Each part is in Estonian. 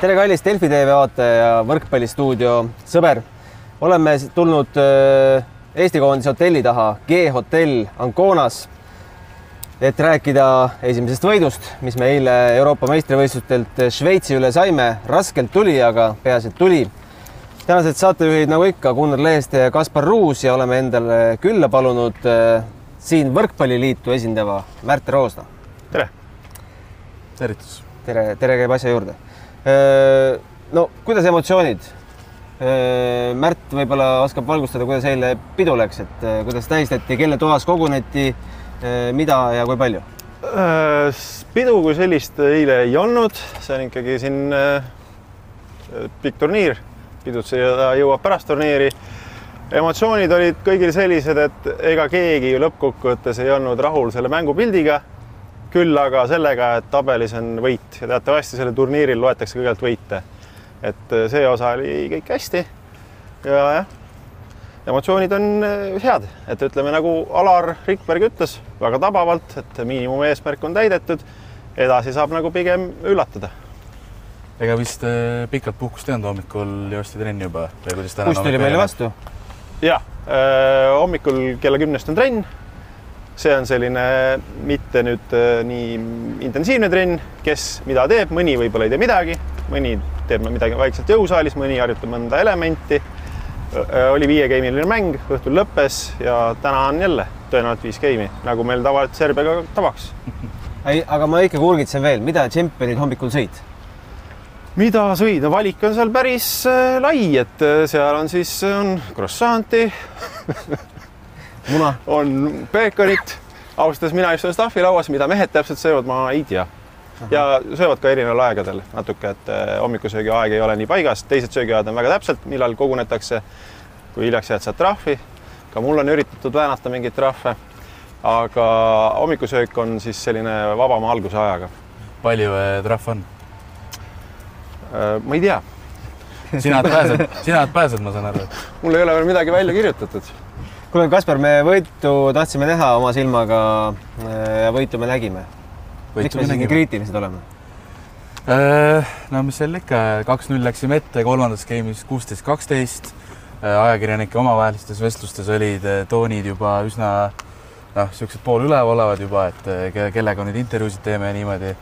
tere, kallis Delfi tv vaataja ja võrkpallistuudio sõber. oleme tulnud äh, Eesti koondise hotelli taha, G-hotell Anconas, et rääkida esimesest võidust, mis me eile Euroopa meistrivõistlustelt Šveitsi üle saime. raskelt tuli, aga peaasi, et tuli. tänased saatejuhid, nagu ikka, Gunnar Leheste ja Kaspar Ruus ja oleme endale külla palunud äh, siin Võrkpalliliitu esindava Märt Roosna. tere! tervitus! tere, tere käib asja juurde no kuidas emotsioonid? Märt võib-olla oskab valgustada, kuidas eile pidu läks, et kuidas tähistati, kelle toas koguneti, mida ja kui palju? pidu kui sellist eile ei olnud, see on ikkagi siin pikk turniir, pidutseda jõuab pärast turniiri. emotsioonid olid kõigil sellised, et ega keegi ju lõppkokkuvõttes ei olnud rahul selle mängupildiga küll aga sellega, et tabelis on võit ja teatavasti sellel turniiril loetakse kõigepealt võite. et see osa oli kõik hästi. ja jah, emotsioonid on head, et ütleme nagu Alar Rikberg ütles väga tabavalt, et miinimumeesmärk on täidetud. edasi saab nagu pigem üllatada. ega vist pikalt puhkust ei olnud, hommikul joosti trenni juba või kuidas täna? buss tuli meile vastu? jah, hommikul kella kümnest on trenn see on selline mitte nüüd nii intensiivne trenn, kes mida teeb, mõni võib-olla ei tee midagi, mõni teeb midagi vaikselt jõusaalis, mõni harjutab mõnda elementi. oli viiegeimiline mäng, õhtul lõppes ja täna on jälle tõenäoliselt viis geimi, nagu meil tavaliselt Serbiaga tavaks. ei, aga ma ikkagi urgitsen veel, mida tšempionid hommikul sõid? mida sõid, no valik on seal päris lai, et seal on siis on croissant'i? on peekonit. ausalt öeldes mina istun staffilauas, mida mehed täpselt söövad, ma ei tea. ja söövad ka erineval aegadel natuke, et hommikusöögi aeg ei ole nii paigas, teised söögiajad on väga täpselt, millal kogunetakse. kui hiljaks jääd, saad trahvi. ka mul on üritatud väänata mingeid trahve. aga hommikusöök on siis selline vabama alguse ajaga. palju trahv on? ma ei tea. sina pääsed, sina pääsed, ma saan aru. mul ei ole veel midagi välja kirjutatud kuule, Kaspar, me võitu tahtsime näha oma silmaga ja võitu me nägime. miks me siin kriitilised oleme? no mis seal ikka, kaks-null läksime ette, kolmandas game'is kuusteist, kaksteist. ajakirjanike omavahelistes vestlustes olid toonid juba üsna noh, niisugused poolüleval juba, et kellega nüüd intervjuusid teeme ja niimoodi.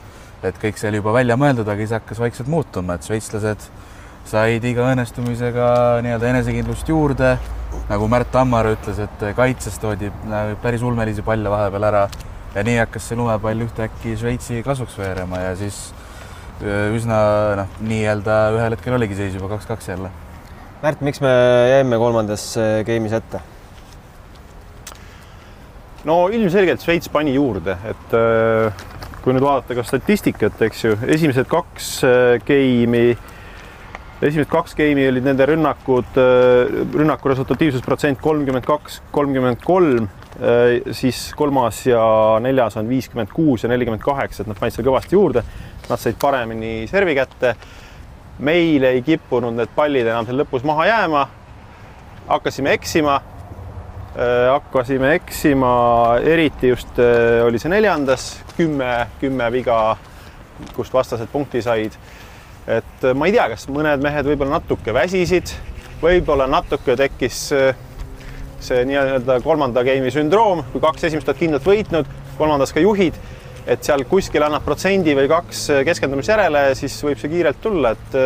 et kõik see oli juba välja mõeldud, aga siis hakkas vaikselt muutuma, et šveitslased said iga õnnestumisega nii-öelda enesekindlust juurde nagu Märt Tammar ütles, et kaitses toodi päris ulmelisi palle vahepeal ära ja nii hakkas see lumepall ühtäkki Šveitsi kasuks veerema ja siis üsna noh, nii-öelda ühel hetkel oligi seis juba kaks-kaks jälle. Märt, miks me jäime kolmandas game'is ette? no ilmselgelt Šveits pani juurde, et kui nüüd vaadata ka statistikat, eks ju, esimesed kaks game'i esimesed kaks geimi olid nende rünnakud, rünnaku resultatiivsusprotsent kolmkümmend kaks, kolmkümmend kolm, siis kolmas ja neljas on viiskümmend kuus ja nelikümmend kaheksa, et nad panid seal kõvasti juurde. Nad said paremini servi kätte. meil ei kippunud need pallid enam seal lõpus maha jääma. hakkasime eksima. hakkasime eksima, eriti just oli see neljandas, kümme, kümme viga, kust vastased punkti said et ma ei tea, kas mõned mehed võib-olla natuke väsisid, võib-olla natuke tekkis see nii-öelda kolmanda game'i sündroom, kui kaks esimest oled kindlalt võitnud, kolmandas ka juhid, et seal kuskil annad protsendi või kaks keskendumisjärele, siis võib see kiirelt tulla, et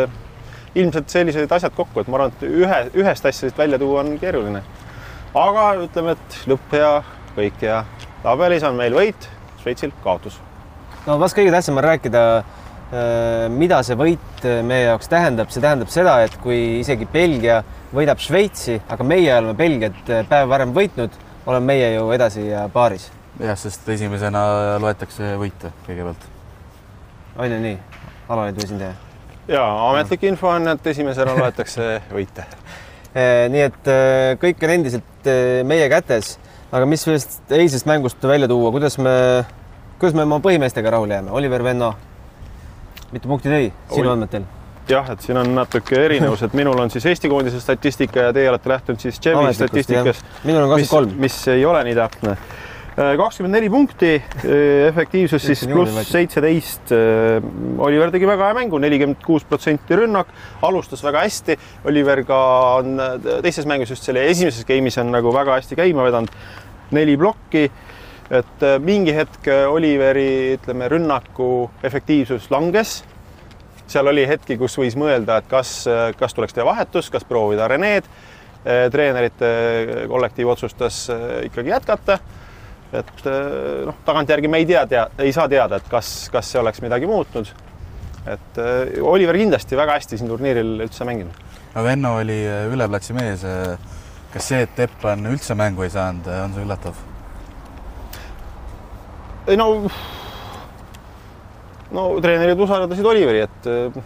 ilmselt sellised asjad kokku, et ma arvan, et ühe, ühest asjast välja tuua on keeruline. aga ütleme, et lõpp hea, kõik hea. tabelis on meil võit, Šveitsil kaotus. no vast kõige tähtsam on rääkida mida see võit meie jaoks tähendab, see tähendab seda, et kui isegi Belgia võidab Šveitsi, aga meie oleme Belgiat päev varem võitnud, oleme meie ju edasi paaris. jah, sest esimesena loetakse võite kõigepealt. on ju nii? alaliidu esindaja? ja ametlik info on, et esimesena loetakse võite nii et kõik on endiselt meie kätes, aga mis sellest eilsest mängust välja tuua, kuidas me, kuidas me oma põhimeestega rahule jääme, Oliver Venno mitu punkti tõi sinu andmetel? jah, et siin on natuke erinevus, et minul on siis Eesti koondise statistika ja teie olete lähtunud siis Džemi statistikast. minul on kakskümmend kolm. mis ei ole nii täpne. kakskümmend neli punkti, efektiivsus siis pluss seitseteist. Oliver tegi väga hea mängu, nelikümmend kuus protsenti rünnak, alustas väga hästi. Oliver ka on teistes mängus just selle esimeses game'is on nagu väga hästi käima vedanud, neli plokki. Et äh, mingi hetk Oliveri, ütleme, rünnaku efektiivsus langes seal oli hetki, kus võis mõelda, et kas, kas tuleks teha vahetus, kas proovida Rened. treenerite kollektiiv otsustas äh, ikkagi jätkata. et äh, noh, tagantjärgi me ei tea, tea, ei saa teada, et kas, kas see oleks midagi muutnud. et äh, Oliver kindlasti väga hästi siin turniiril üldse mänginud. no Venno oli äh, üle platsi mees. kas see, et Teppan üldse mängu ei saanud, on see üllatav? Ei no, no treenerid usaldasid Oliveri, et äh,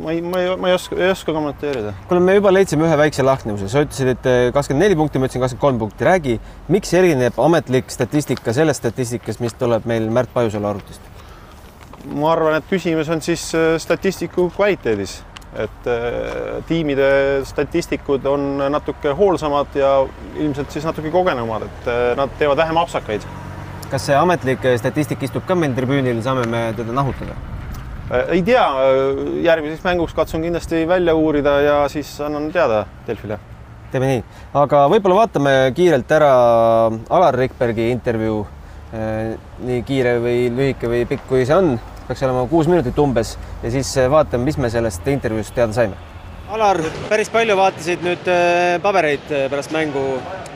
ma ei, ma ei, ma ei oska, ei oska kommenteerida. kuule, me juba leidsime ühe väikse lahknevuse, sa ütlesid, et kakskümmend neli punkti, ma ütlesin kakskümmend kolm punkti. räägi, miks erineb ametlik statistika sellest statistikast, mis tuleb meil Märt Pajusalu arvutist? ma arvan, et küsimus on siis äh, statistiku kvaliteedis, et äh, tiimide statistikud on natuke hoolsamad ja ilmselt siis natuke kogenumad, et äh, nad teevad vähem apsakaid. Kas see ametlik statistik istub ka meil tribüünil, saame me teda nahutada? ei tea, järgmiseks mänguks katsun kindlasti välja uurida ja siis annan teada Delfile. teeme nii, aga võib-olla vaatame kiirelt ära Alar Rikbergi intervjuu. nii kiire või lühike või pikk, kui see on, peaks olema kuus minutit umbes ja siis vaatame, mis me sellest intervjuust teada saime. Alar, päris palju vaatasid nüüd äh, pabereid äh, pärast mängu,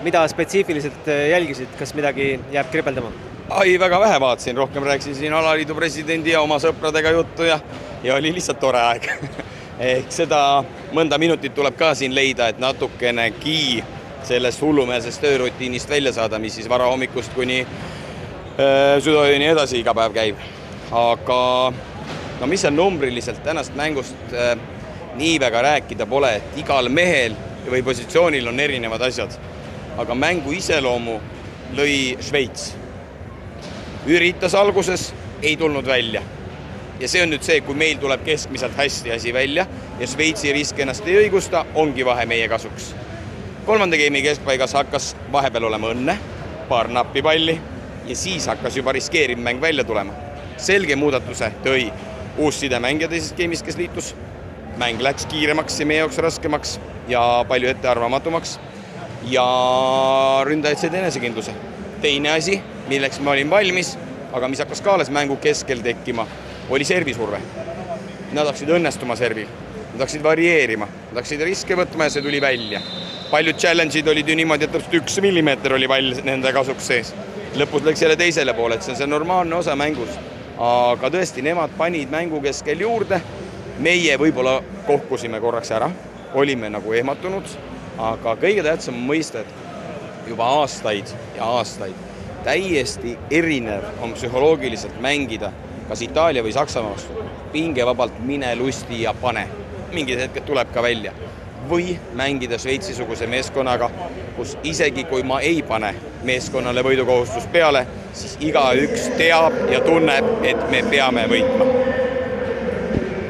mida spetsiifiliselt äh, jälgisid, kas midagi jääb kripeldama? ai, väga vähe vaatasin, rohkem rääkisin siin alaliidu presidendi ja oma sõpradega juttu ja, ja oli lihtsalt tore aeg ehk seda mõnda minutit tuleb ka siin leida, et natukenegi sellest hullumeelsest töörutiinist välja saada, mis siis varahommikust kuni äh, südaööni edasi iga päev käib. aga no mis seal numbriliselt tänast mängust äh, nii väga rääkida pole, et igal mehel või positsioonil on erinevad asjad. aga mängu iseloomu lõi Šveits üritas alguses, ei tulnud välja. ja see on nüüd see, kui meil tuleb keskmiselt hästi asi välja ja Šveitsi risk ennast ei õigusta, ongi vahe meie kasuks. kolmanda game'i keskpaigas hakkas vahepeal olema õnne, paar nappi palli ja siis hakkas juba riskeeriv mäng välja tulema. selge muudatuse tõi uus sidemängija teises game'is, kes liitus. Mäng läks kiiremaks ja meie jaoks raskemaks ja palju ettearvamatumaks. ja ründajad said enesekindluse. teine asi milleks ma olin valmis, aga mis hakkas ka alles mängu keskel tekkima, oli servisurve. Nad hakkasid õnnestuma servil, nad hakkasid varieerima, nad hakkasid riske võtma ja see tuli välja. paljud challenge'id olid ju niimoodi, et täpselt üks millimeeter oli pall nende kasuks sees. lõpus läks jälle teisele poole, et see on see normaalne osa mängust. aga tõesti, nemad panid mängu keskel juurde. Meie võib-olla kohkusime korraks ära, olime nagu ehmatunud, aga kõige tähtsam on mõista, et juba aastaid ja aastaid täiesti erinev on psühholoogiliselt mängida kas Itaalia või Saksamaa vastu. pingevabalt mine lusti ja pane. mingid hetked tuleb ka välja. või mängida Šveitsi-suguse meeskonnaga, kus isegi kui ma ei pane meeskonnale võidukohustust peale, siis igaüks teab ja tunneb, et me peame võitma.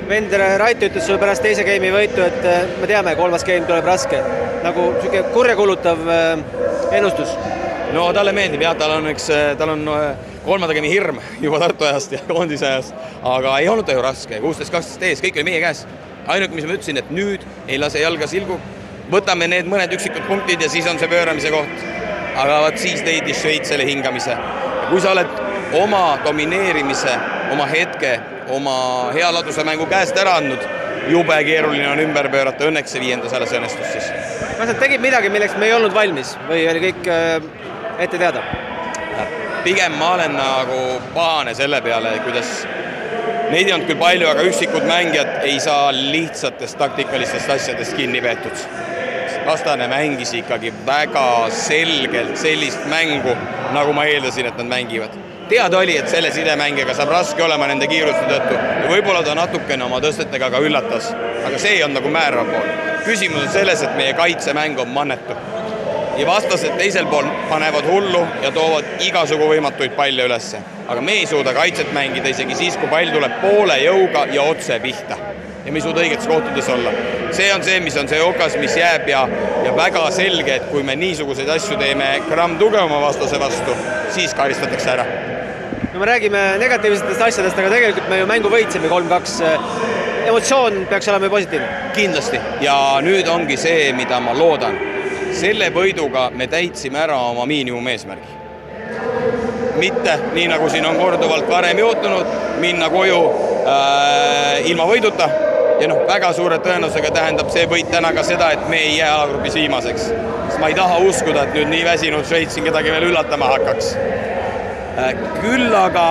Vend Rait ütles sulle pärast teise game'i võitu, et äh, me teame, kolmas game tuleb raske. nagu niisugune kurjakuulutav äh, ennustus no talle meeldib jah, tal on üks, tal on kolmanda game'i hirm juba Tartu ajast ja koondise ajast, aga ei olnud ta ju raske, kuusteist, kaksteist ees, kõik oli meie käes. ainuke, mis ma ütlesin, et nüüd ei lase jalga silgu, võtame need mõned üksikud punktid ja siis on see pööramise koht. aga vot siis leidis Šveits selle hingamise. kui sa oled oma domineerimise, oma hetke, oma hea laduse mängu käest ära andnud, jube keeruline on ümber pöörata, õnneks see viiendas alles õnnestus siis. kas nad tegid midagi, milleks me ei olnud valmis või oli kõik äh, ette teada? pigem ma olen nagu pahane selle peale, kuidas neid ei olnud küll palju, aga üksikud mängijad ei saa lihtsatest taktikalistest asjadest kinni peetud. vastane mängis ikkagi väga selgelt sellist mängu, nagu ma eeldasin, et nad mängivad. Teada oli, et selle sidemängijaga saab raske olema nende kiiruste tõttu ja võib-olla ta natukene oma tõstetega ka üllatas, aga see olnud nagu määrav pool. küsimus on selles, et meie kaitsemäng on mannetu ja vastased teisel pool panevad hullu ja toovad igasugu võimatuid palle ülesse. aga me ei suuda kaitset mängida isegi siis, kui pall tuleb poole jõuga ja otse pihta. ja me ei suuda õigetes kohtades olla. see on see, mis on see okas, mis jääb ja, ja väga selge, et kui me niisuguseid asju teeme gramm tugevama vastase vastu, siis karistatakse ära no me räägime negatiivsetest asjadest, aga tegelikult me ju mängu võitsime kolm-kaks. emotsioon peaks olema ju positiivne. kindlasti ja nüüd ongi see, mida ma loodan. selle võiduga me täitsime ära oma miinimumeesmärgi. mitte nii, nagu siin on korduvalt varem juhtunud, minna koju äh, ilma võiduta ja noh, väga suure tõenäosusega tähendab see võit täna ka seda, et me ei jää alagrupis viimaseks. sest ma ei taha uskuda, et nüüd nii väsinud Šveits siin kedagi veel üllatama hakkaks Äh, küll aga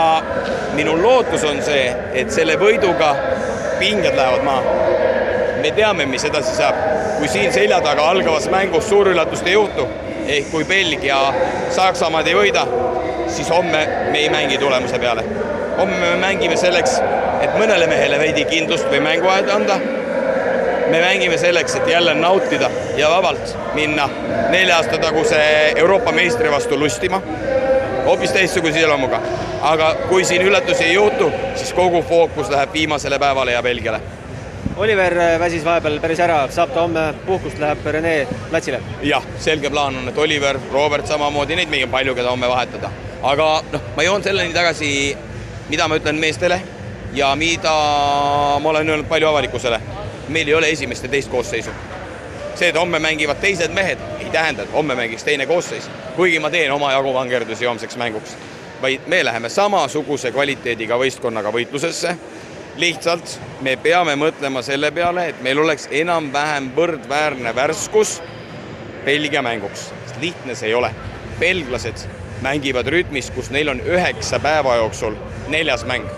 minu lootus on see, et selle võiduga pinged lähevad maha. me teame, mis edasi saab. kui siin selja taga algavas mängus suurüllatust ei juhtu, ehk kui Belgia Saksamaad ei võida, siis homme me ei mängi tulemuse peale. homme me mängime selleks, et mõnele mehele veidi kindlust või mänguaega anda. me mängime selleks, et jälle nautida ja vabalt minna nelja aasta taguse Euroopa meistri vastu lustima hoopis teistsuguse iseloomuga. aga kui siin üllatusi ei juhtu, siis kogu fookus läheb viimasele päevale ja Belgiale. Oliver väsis vahepeal päris ära, saab ta homme puhkust, läheb Rene platsile? jah, selge plaan on, et Oliver, Robert samamoodi, neid meil on palju, keda homme vahetada. aga noh, ma joon selleni tagasi, mida ma ütlen meestele ja mida ma olen öelnud palju avalikkusele. meil ei ole esimest ja teist koosseisu see, et homme mängivad teised mehed, tähenda, et homme mängiks teine koosseis, kuigi ma teen omajagu vangerdusi homseks mänguks. vaid me läheme samasuguse kvaliteediga võistkonnaga võitlusesse. lihtsalt me peame mõtlema selle peale, et meil oleks enam-vähem võrdväärne värskus Belgia mänguks. lihtne see ei ole. belglased mängivad rütmis, kus neil on üheksa päeva jooksul neljas mäng.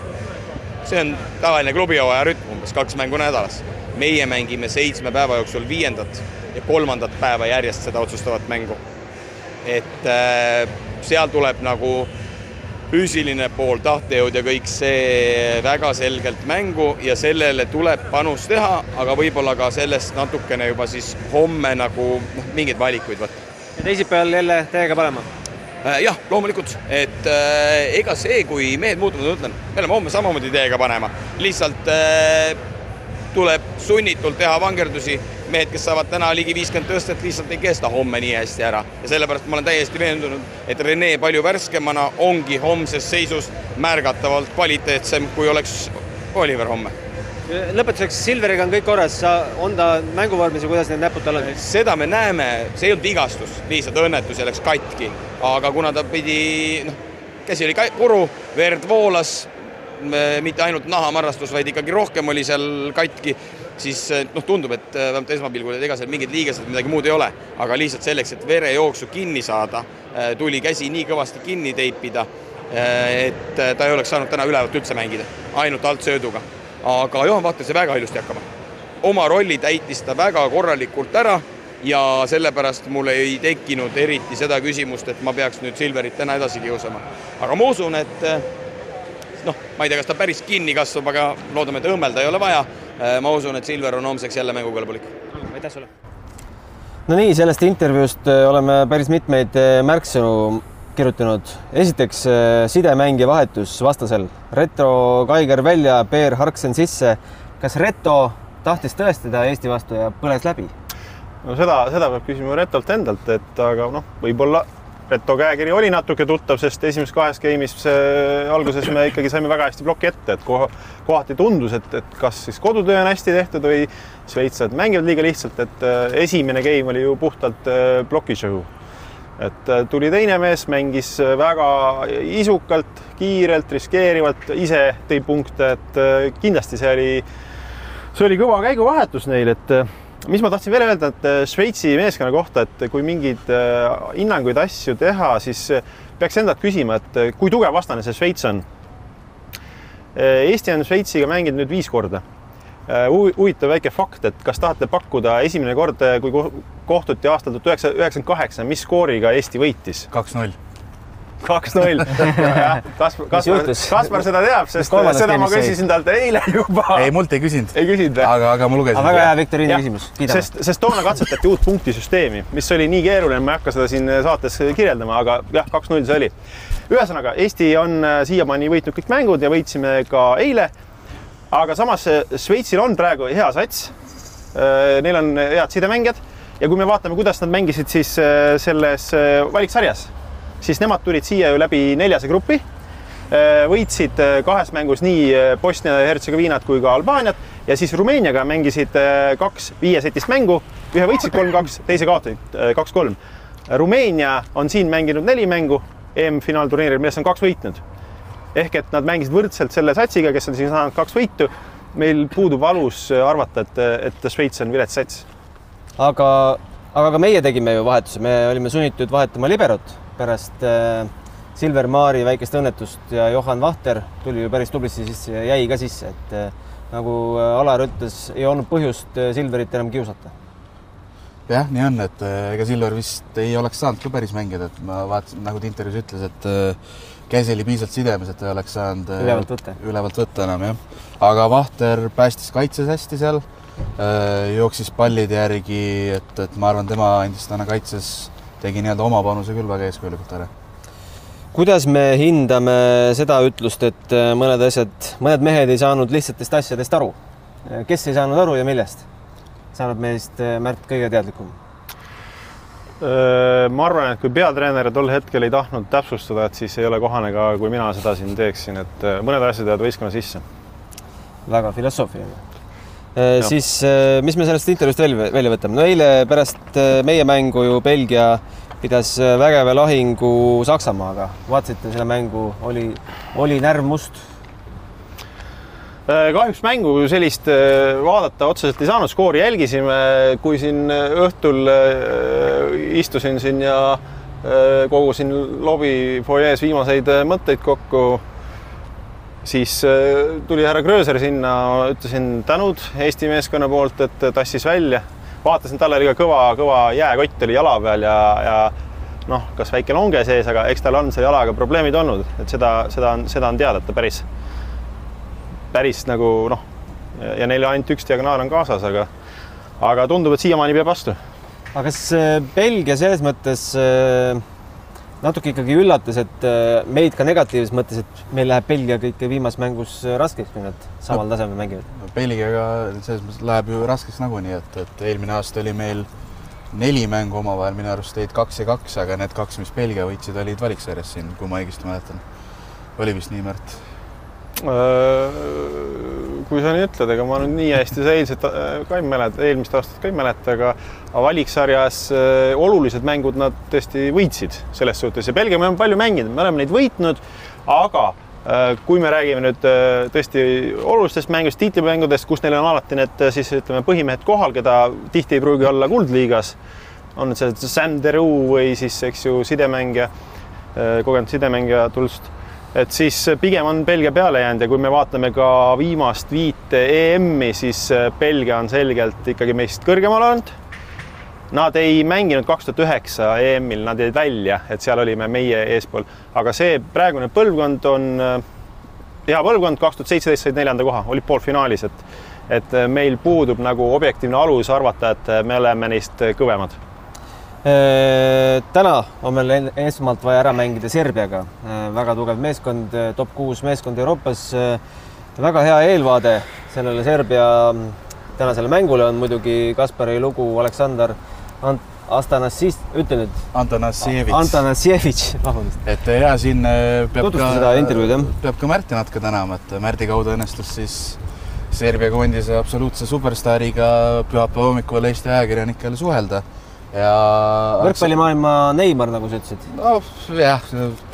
see on tavaline klubihooaja rütm, umbes kaks mängu nädalas meie mängime seitsme päeva jooksul viiendat ja kolmandat päeva järjest seda otsustavat mängu. et äh, seal tuleb nagu füüsiline pool, tahtejõud ja kõik see väga selgelt mängu ja sellele tuleb panus teha, aga võib-olla ka sellest natukene juba siis homme nagu noh, mingeid valikuid võtta. ja teisipäeval jälle täiega panema? Äh, jah, loomulikult, et äh, ega see, kui mehed muutuvad, ma ütlen, me oleme homme samamoodi täiega panema, lihtsalt äh, tuleb sunnitult teha vangerdusi. Mehed, kes saavad täna ligi viiskümmend tõstet, lihtsalt ei kesta homme nii hästi ära. Ja sellepärast ma olen täiesti veendunud, et Rene palju värskemana ongi homses seisus märgatavalt kvaliteetsem, kui oleks Oliver homme. Lõpetuseks, Silveriga on kõik korras, on ta mänguvormis ja kuidas need näpud tal on? seda me näeme, see ei olnud vigastus, lihtsalt õnnetus ja läks katki, aga kuna ta pidi, noh, käsi oli puru, verd voolas, mitte ainult nahamarrastus, vaid ikkagi rohkem oli seal katki, siis noh, tundub, et äh, vähemalt esmapilgul, et ega seal mingeid liigeseid, midagi muud ei ole, aga lihtsalt selleks, et verejooksu kinni saada, äh, tuli käsi nii kõvasti kinni teipida, et ta ei oleks saanud täna ülevalt üldse mängida, ainult altsööduga. aga Juhan Vahter sai väga ilusti hakkama. oma rolli täitis ta väga korralikult ära ja sellepärast mul ei tekkinud eriti seda küsimust, et ma peaks nüüd Silverit täna edasi kiusama. aga ma usun, et noh, ma ei tea, kas ta päris kinni kasvab, aga loodame, et õmmelda ei ole vaja. Äh, ma usun, et Silver on homseks jälle mängukõlbulik. aitäh sulle! no nii, sellest intervjuust äh, oleme päris mitmeid äh, märksõnu kirjutanud. esiteks sidemängija vahetus vastasel. Retro Kaiger välja, Peer Harksen sisse. kas Reto tahtis tõestada Eesti vastu ja põles läbi? no seda, seda peab küsima Retolt endalt, et aga noh, võib-olla Reto käekiri oli natuke tuttav, sest esimeses kahes game'is alguses me ikkagi saime väga hästi ploki ette, et koha, kohati tundus, et, et kas siis kodutöö on hästi tehtud või šveitslased mängivad liiga lihtsalt, et äh, esimene game oli ju puhtalt äh, ploki show. et äh, tuli teine mees, mängis väga isukalt, kiirelt, riskeerivalt, ise tõi punkte, et kindlasti see oli, see oli kõva käiguvahetus neil, et mis ma tahtsin veel öelda, et äh, Šveitsi meeskonna kohta, et kui mingeid äh, hinnanguid, asju teha, siis äh, peaks endalt küsima, et kui tugev vastane see Šveits on. Eesti on Šveitsiga mänginud nüüd viis korda. huvitav väike fakt, et kas tahate pakkuda esimene kord, kui kohtuti aastal tuhat üheksasada üheksakümmend kaheksa, mis skooriga Eesti võitis? kaks-null kaks-null. Kaspar, Kaspar, Kaspar seda teab, sest seda ma küsisin talt eile juba. ei, mult ei küsinud. ei küsinud või? aga, aga ma lugesin. väga hea viktoriini küsimus. sest, sest toona katsetati uut punktisüsteemi, mis oli nii keeruline, ma ei hakka seda siin saates kirjeldama, aga jah, kaks-null see oli. ühesõnaga, Eesti on äh, siiamaani võitnud kõik mängud ja võitsime ka eile. aga samas Šveitsil on praegu hea sats Neil on head sidemängijad ja kui me vaatame, kuidas nad mängisid siis äh, selles äh, valiksarjas, siis nemad tulid siia ju läbi neljase grupi. võitsid kahes mängus nii Bosnia ja Hertsegoviinat kui ka Albaaniat ja siis Rumeeniaga mängisid kaks viiesetist mängu, ühe võitsid kolm-kaks, teise kaotasid kaks-kolm. Rumeenia on siin mänginud neli mängu EM-finaalturniiril, millest on kaks võitnud ehk et nad mängisid võrdselt selle satsiga, kes on siin saanud kaks võitu. meil puudub alus arvata, et, et Šveits on vilets sats. aga, aga ka meie tegime ju vahetuse, me olime sunnitud vahetama liberot pärast äh, Silver Maari väikest õnnetust ja Johan Vahter tuli ju päris tublisti sisse ja jäi ka sisse, et äh, nagu äh, Alar ütles, ei olnud põhjust Silverit enam kiusata jah, nii on, et ega Silver vist ei oleks saanud ka päris mängida, et ma vaatasin, nagu ta intervjuus ütles, et käsi oli piisavalt sidemes, et ei oleks saanud ülevalt võtta, ülevalt võtta enam jah. aga Vahter päästis kaitses hästi seal, jooksis pallide järgi, et, et ma arvan, tema andis täna kaitses, tegi nii-öelda oma panuse küll väga eeskujulikult ära kuidas me hindame seda ütlust, et äh, mõned asjad, mõned mehed ei saanud lihtsatest asjadest aru? kes ei saanud aru ja millest? sa oled meist, Märt, kõige teadlikum ma arvan, et kui peatreener tol hetkel ei tahtnud täpsustada, et siis ei ole kohane ka, kui mina seda siin teeksin, et mõned asjad jäävad võistkonna sisse. väga filosoofiline. Siis mis me sellest intervjuust veel välja võtame? no eile pärast meie mängu ju Belgia pidas vägeva lahingu Saksamaaga. vaatasite selle mängu, oli, oli närv must Äh, kahjuks mängu sellist äh, vaadata otseselt ei saanud, skoori jälgisime, kui siin äh, õhtul istusin siin ja kogusin lobi fuajees viimaseid mõtteid kokku, siis tuli härra Gröser sinna, ütlesin tänud Eesti meeskonna poolt, et tassis välja. vaatasin, tal oli ka kõva-kõva jääkott oli jala peal ja, ja noh, kas väike longe sees, aga eks tal on selle jalaga probleemid olnud, et seda, seda on, seda on teada, et ta päris päris nagu noh, ja neil ainult üks diagonaal on kaasas, aga, aga tundub, et siiamaani peab vastu. aga kas äh, Belgia selles mõttes äh, natuke ikkagi üllatas, et äh, meid ka negatiivses mõttes, et meil läheb Belgiaga ikka viimases mängus raskeks, kui nad samal no, tasemel mängivad no,? Belgiaga selles mõttes läheb ju raskeks nagunii, et, et eelmine aasta oli meil neli mängu omavahel, minu arust olid kaks ja kaks, aga need kaks, mis Belgia võitsid, olid valiksarjas siin, kui ma õigesti mäletan. oli vist nii, Märt? Äh, kui sa nii ütled, ega ma nüüd nii hästi seda eilset äh, ka ei mäleta, eelmist aastat ka ei mäleta, aga valiksarjas äh, olulised mängud nad tõesti võitsid selles suhtes ja Belgia me oleme palju mänginud, me oleme neid võitnud, aga kui me räägime nüüd tõesti olulistest mängudest, tiitlimängudest, kus neil on alati need siis ütleme, põhimehed kohal, keda tihti ei pruugi olla kuldliigas, on see Sam Deru või siis, eks ju, sidemängija, kogenud sidemängija tulst et siis pigem on Belgia peale jäänud ja kui me vaatame ka viimast viite EM-i, siis äh, Belgia on selgelt ikkagi meist kõrgemal olnud. Nad ei mänginud kaks tuhat üheksa EM-il, nad jäid välja, et seal olime meie eespool, aga see praegune põlvkond on äh, hea põlvkond, kaks tuhat seitseteist said neljanda koha, olid poolfinaalis, et et meil puudub nagu objektiivne alus arvata, et me oleme neist kõvemad täna on meil esmalt vaja ära mängida Serbiaga, äh, väga tugev meeskond, äh, top kuus meeskond Euroopas. väga hea eelvaade sellele Serbia mm, tänasele mängule on muidugi Kaspari lugu Aleksandr Ant Astanassis, ütle nüüd. Antanassievitš. Antanassievitš, vabandust. et ja siin peab Tutvusta ka, seda intervjuud, jah. peab ka Märti natuke tänama, et Märdi kaudu õnnestus siis Serbia koondise absoluutse superstaariga pühapäeva hommikul Eesti ajakirjanikele suhelda ja võrkpallimaailma Neimar, nagu sa ütlesid. no jah,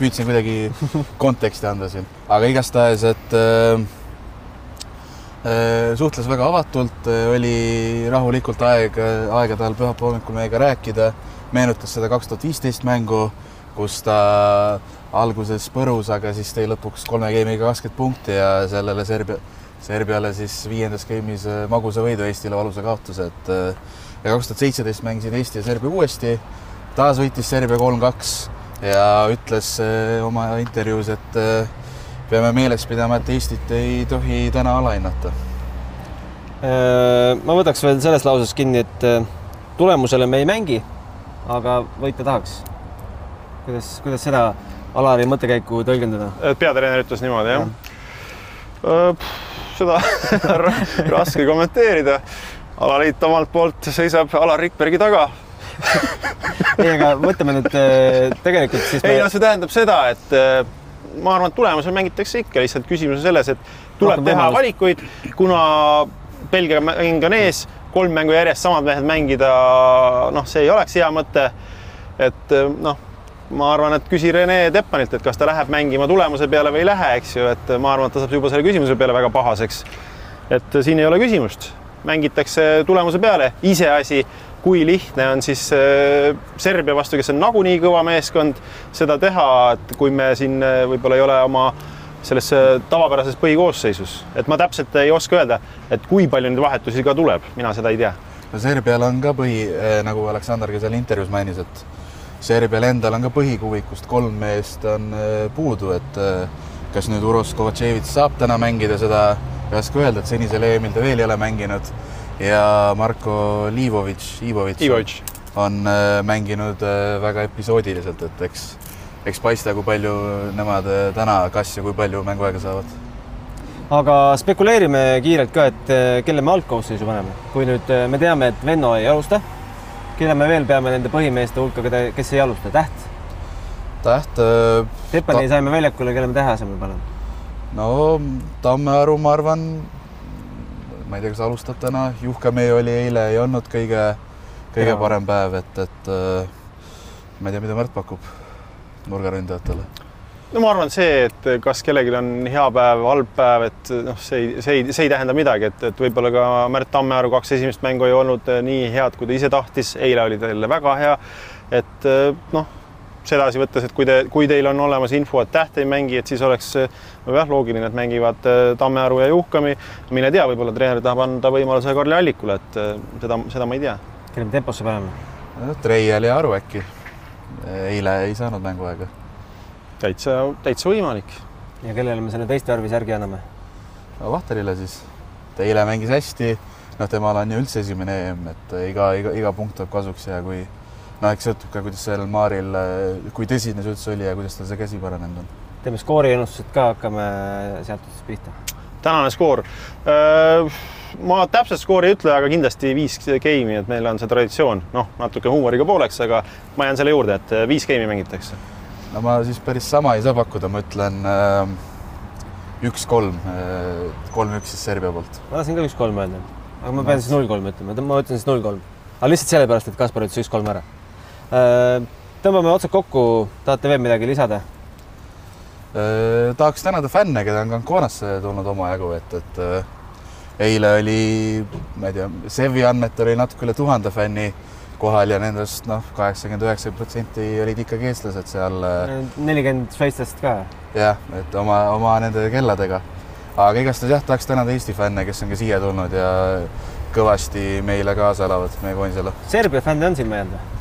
püüdsin kuidagi konteksti anda siin, aga igastahes, et äh, äh, suhtles väga avatult, oli rahulikult aeg, aega tal pühapäeva hommikul meiega rääkida, meenutas seda kaks tuhat viisteist mängu, kus ta alguses põrus, aga siis tõi lõpuks kolme game'iga kakskümmend punkti ja sellele Serbia, Serbiale siis viiendas game'is magusa võidu, Eestile valusa kaotuse, et äh, ja kaks tuhat seitseteist mängisid Eesti ja Serbia uuesti. taas võitis Serbia kolm-kaks ja ütles eh, oma intervjuus, et eh, peame meeles pidama, et Eestit ei tohi täna alahinnata. Äh, ma võtaks veel sellest lausest kinni, et eh, tulemusele me ei mängi, aga võita tahaks. kuidas, kuidas seda Alari mõttekäiku tõlgendada? peatreener ütles niimoodi, jah ja.? Äh, seda raske kommenteerida alaliit omalt poolt seisab Alar Rikbergi taga. ei, aga mõtleme nüüd äh, tegelikult siis me... ei no see tähendab seda, et äh, ma arvan, et tulemusel mängitakse ikka, lihtsalt küsimus on selles, et tuleb Rohkem teha võimalus. valikuid, kuna Belgia mäng on ees, kolm mängu järjest samad mehed mängida, noh, see ei oleks hea mõte. et noh ma arvan, et küsi Rene Teppanilt, et kas ta läheb mängima tulemuse peale või ei lähe, eks ju, et ma arvan, et ta saab juba selle küsimuse peale väga pahaseks. et siin ei ole küsimust, mängitakse tulemuse peale, iseasi, kui lihtne on siis äh, Serbia vastu, kes on nagunii kõva meeskond, seda teha, et kui me siin äh, võib-olla ei ole oma selles tavapärases põhikoosseisus, et ma täpselt ei oska öelda, et kui palju neid vahetusi ka tuleb, mina seda ei tea. no Serbial on ka põhi, äh, nagu Aleksandr ka seal intervjuus mainis, et Serbial endal on ka põhikuuikust kolm meest on äh, puudu, et äh, kas nüüd Uros Kovatševitš saab täna mängida, seda ei oska öelda, et senisel EM-il ta veel ei ole mänginud. ja Marko Liivovitš, Iivovitš on äh, mänginud väga episoodiliselt, et eks, eks paista, kui palju nemad täna, kas ja kui palju mänguaega saavad aga spekuleerime kiirelt ka, et kelle me algkoosseisu paneme, kui nüüd me teame, et Venno ei alusta keda me veel peame nende põhimeeste hulka, keda, kes ei alusta, Täht? Täht äh,. Teppani ta... saime väljakule, kelle me Tähe asemel paneme? No Tammearu, ma arvan, ma ei tea, kas alustab täna, Juhkamee oli eile, ei olnud kõige, kõige ja. parem päev, et, et äh, ma ei tea, mida Märt pakub nurgaründajatele no ma arvan, see, et kas kellelgi on hea päev, halb päev, et noh, see ei, see ei, see ei tähenda midagi, et, et võib-olla ka Märt Tammearu kaks esimest mängu ei olnud eh, nii head, kui ta ise tahtis, eile oli ta jälle väga hea. et eh, noh, sedasi võttes, et kui te, kui teil on olemas info, et Täht ei mängi, et siis oleks no jah, loogiline, et mängivad eh, Tammearu ja Juhkami. mine tea, võib-olla treener tahab anda võimaluse Karli Allikule, et seda, seda ma ei tea. kelle me temposse paneme? Treial ja Aru äkki. eile ei saanud mänguaega täitsa, täitsa võimalik. ja kellele me selle teiste värvi särgi anname? no Vahterile siis. ta eile mängis hästi, noh, temal on ju üldse esimene EM, et iga, iga, iga punkt tuleb kasuks ja kui no eks sõltub ka, kuidas sellel Maaril, kui tõsine see üldse oli ja kuidas tal see käsi paranenud on. teeme skooriennustused ka, hakkame sealt otsast pihta. tänane skoor äh, ma täpset skoori ei ütle, aga kindlasti viis game'i, et meil on see traditsioon, noh, natuke huumoriga pooleks, aga ma jään selle juurde, et viis game'i mängitakse no ma siis päris sama ei saa pakkuda, ma ütlen äh, üks-kolm, äh, kolm-üks siis Serbia poolt. ma tahtsin ka üks-kolm öelda, aga ma pean siis null-kolm ütlema, ma ütlen siis null-kolm. aga lihtsalt sellepärast, et Kaspar ütles üks-kolm ära. Äh, tõmbame otsad kokku, tahate veel midagi lisada? tahaks tänada fänne, keda on Canconasse tulnud omajagu, et, et eile oli, ma ei tea, Sevi andmetel oli natuke üle tuhande fänni kohal ja nendest noh, kaheksakümmend, üheksakümmend protsenti olid ikkagi eestlased seal. Äh, nelikümmend šveitslast ka. jah, et oma, oma nende kelladega. aga igastahes jah, tahaks tänada Eesti fänne, kes on ka siia tulnud ja kõvasti meile kaasa elavad, meie koondisele. Serbia fänne on jäänud või?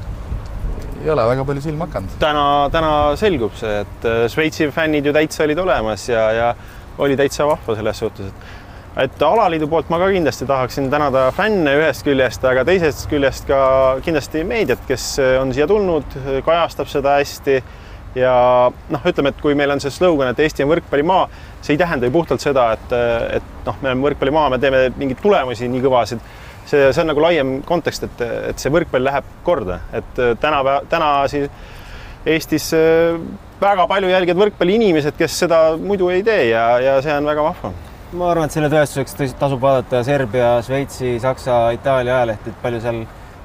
Ei ole väga palju silma hakanud. täna, täna selgub see, et äh, Šveitsi fännid ju täitsa olid olemas ja, ja oli täitsa vahva selles suhtes, et et alaliidu poolt ma ka kindlasti tahaksin tänada fänne ühest küljest, aga teisest küljest ka kindlasti meediat, kes on siia tulnud, kajastab seda hästi. ja noh, ütleme, et kui meil on see slogan, et Eesti on võrkpallimaa, see ei tähenda ju puhtalt seda, et, et noh, me oleme võrkpallimaa, me teeme mingeid tulemusi nii kõvasid. See, see on nagu laiem kontekst, et, et see võrkpall läheb korda, et tänapäeva, täna siis Eestis väga palju jälgivad võrkpalli inimesed, kes seda muidu ei tee ja, ja see on väga vahva ma arvan, et selle tõestuseks tasub vaadata Serbia, Šveitsi, Saksa, Itaalia ajalehti, et palju seal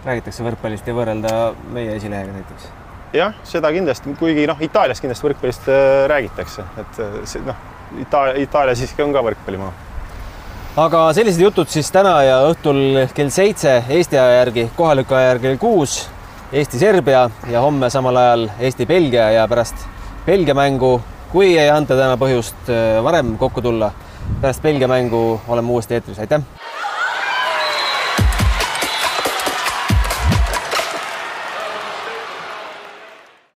räägitakse võrkpallist ja võrrelda meie esilehega näiteks. jah, seda kindlasti, kuigi noh, Itaalias kindlasti võrkpallist äh, räägitakse, et äh, noh, Itaalia, Itaalia siiski on ka võrkpallimaa. Aga sellised jutud siis täna ja õhtul kell seitse Eesti aja järgi, kohaliku aja järgi kell kuus Eesti-Serbia ja homme samal ajal Eesti-Belgia ja pärast Belgia mängu, kui ei anta täna põhjust äh, varem kokku tulla pärast Belgia mängu oleme uuesti eetris, aitäh!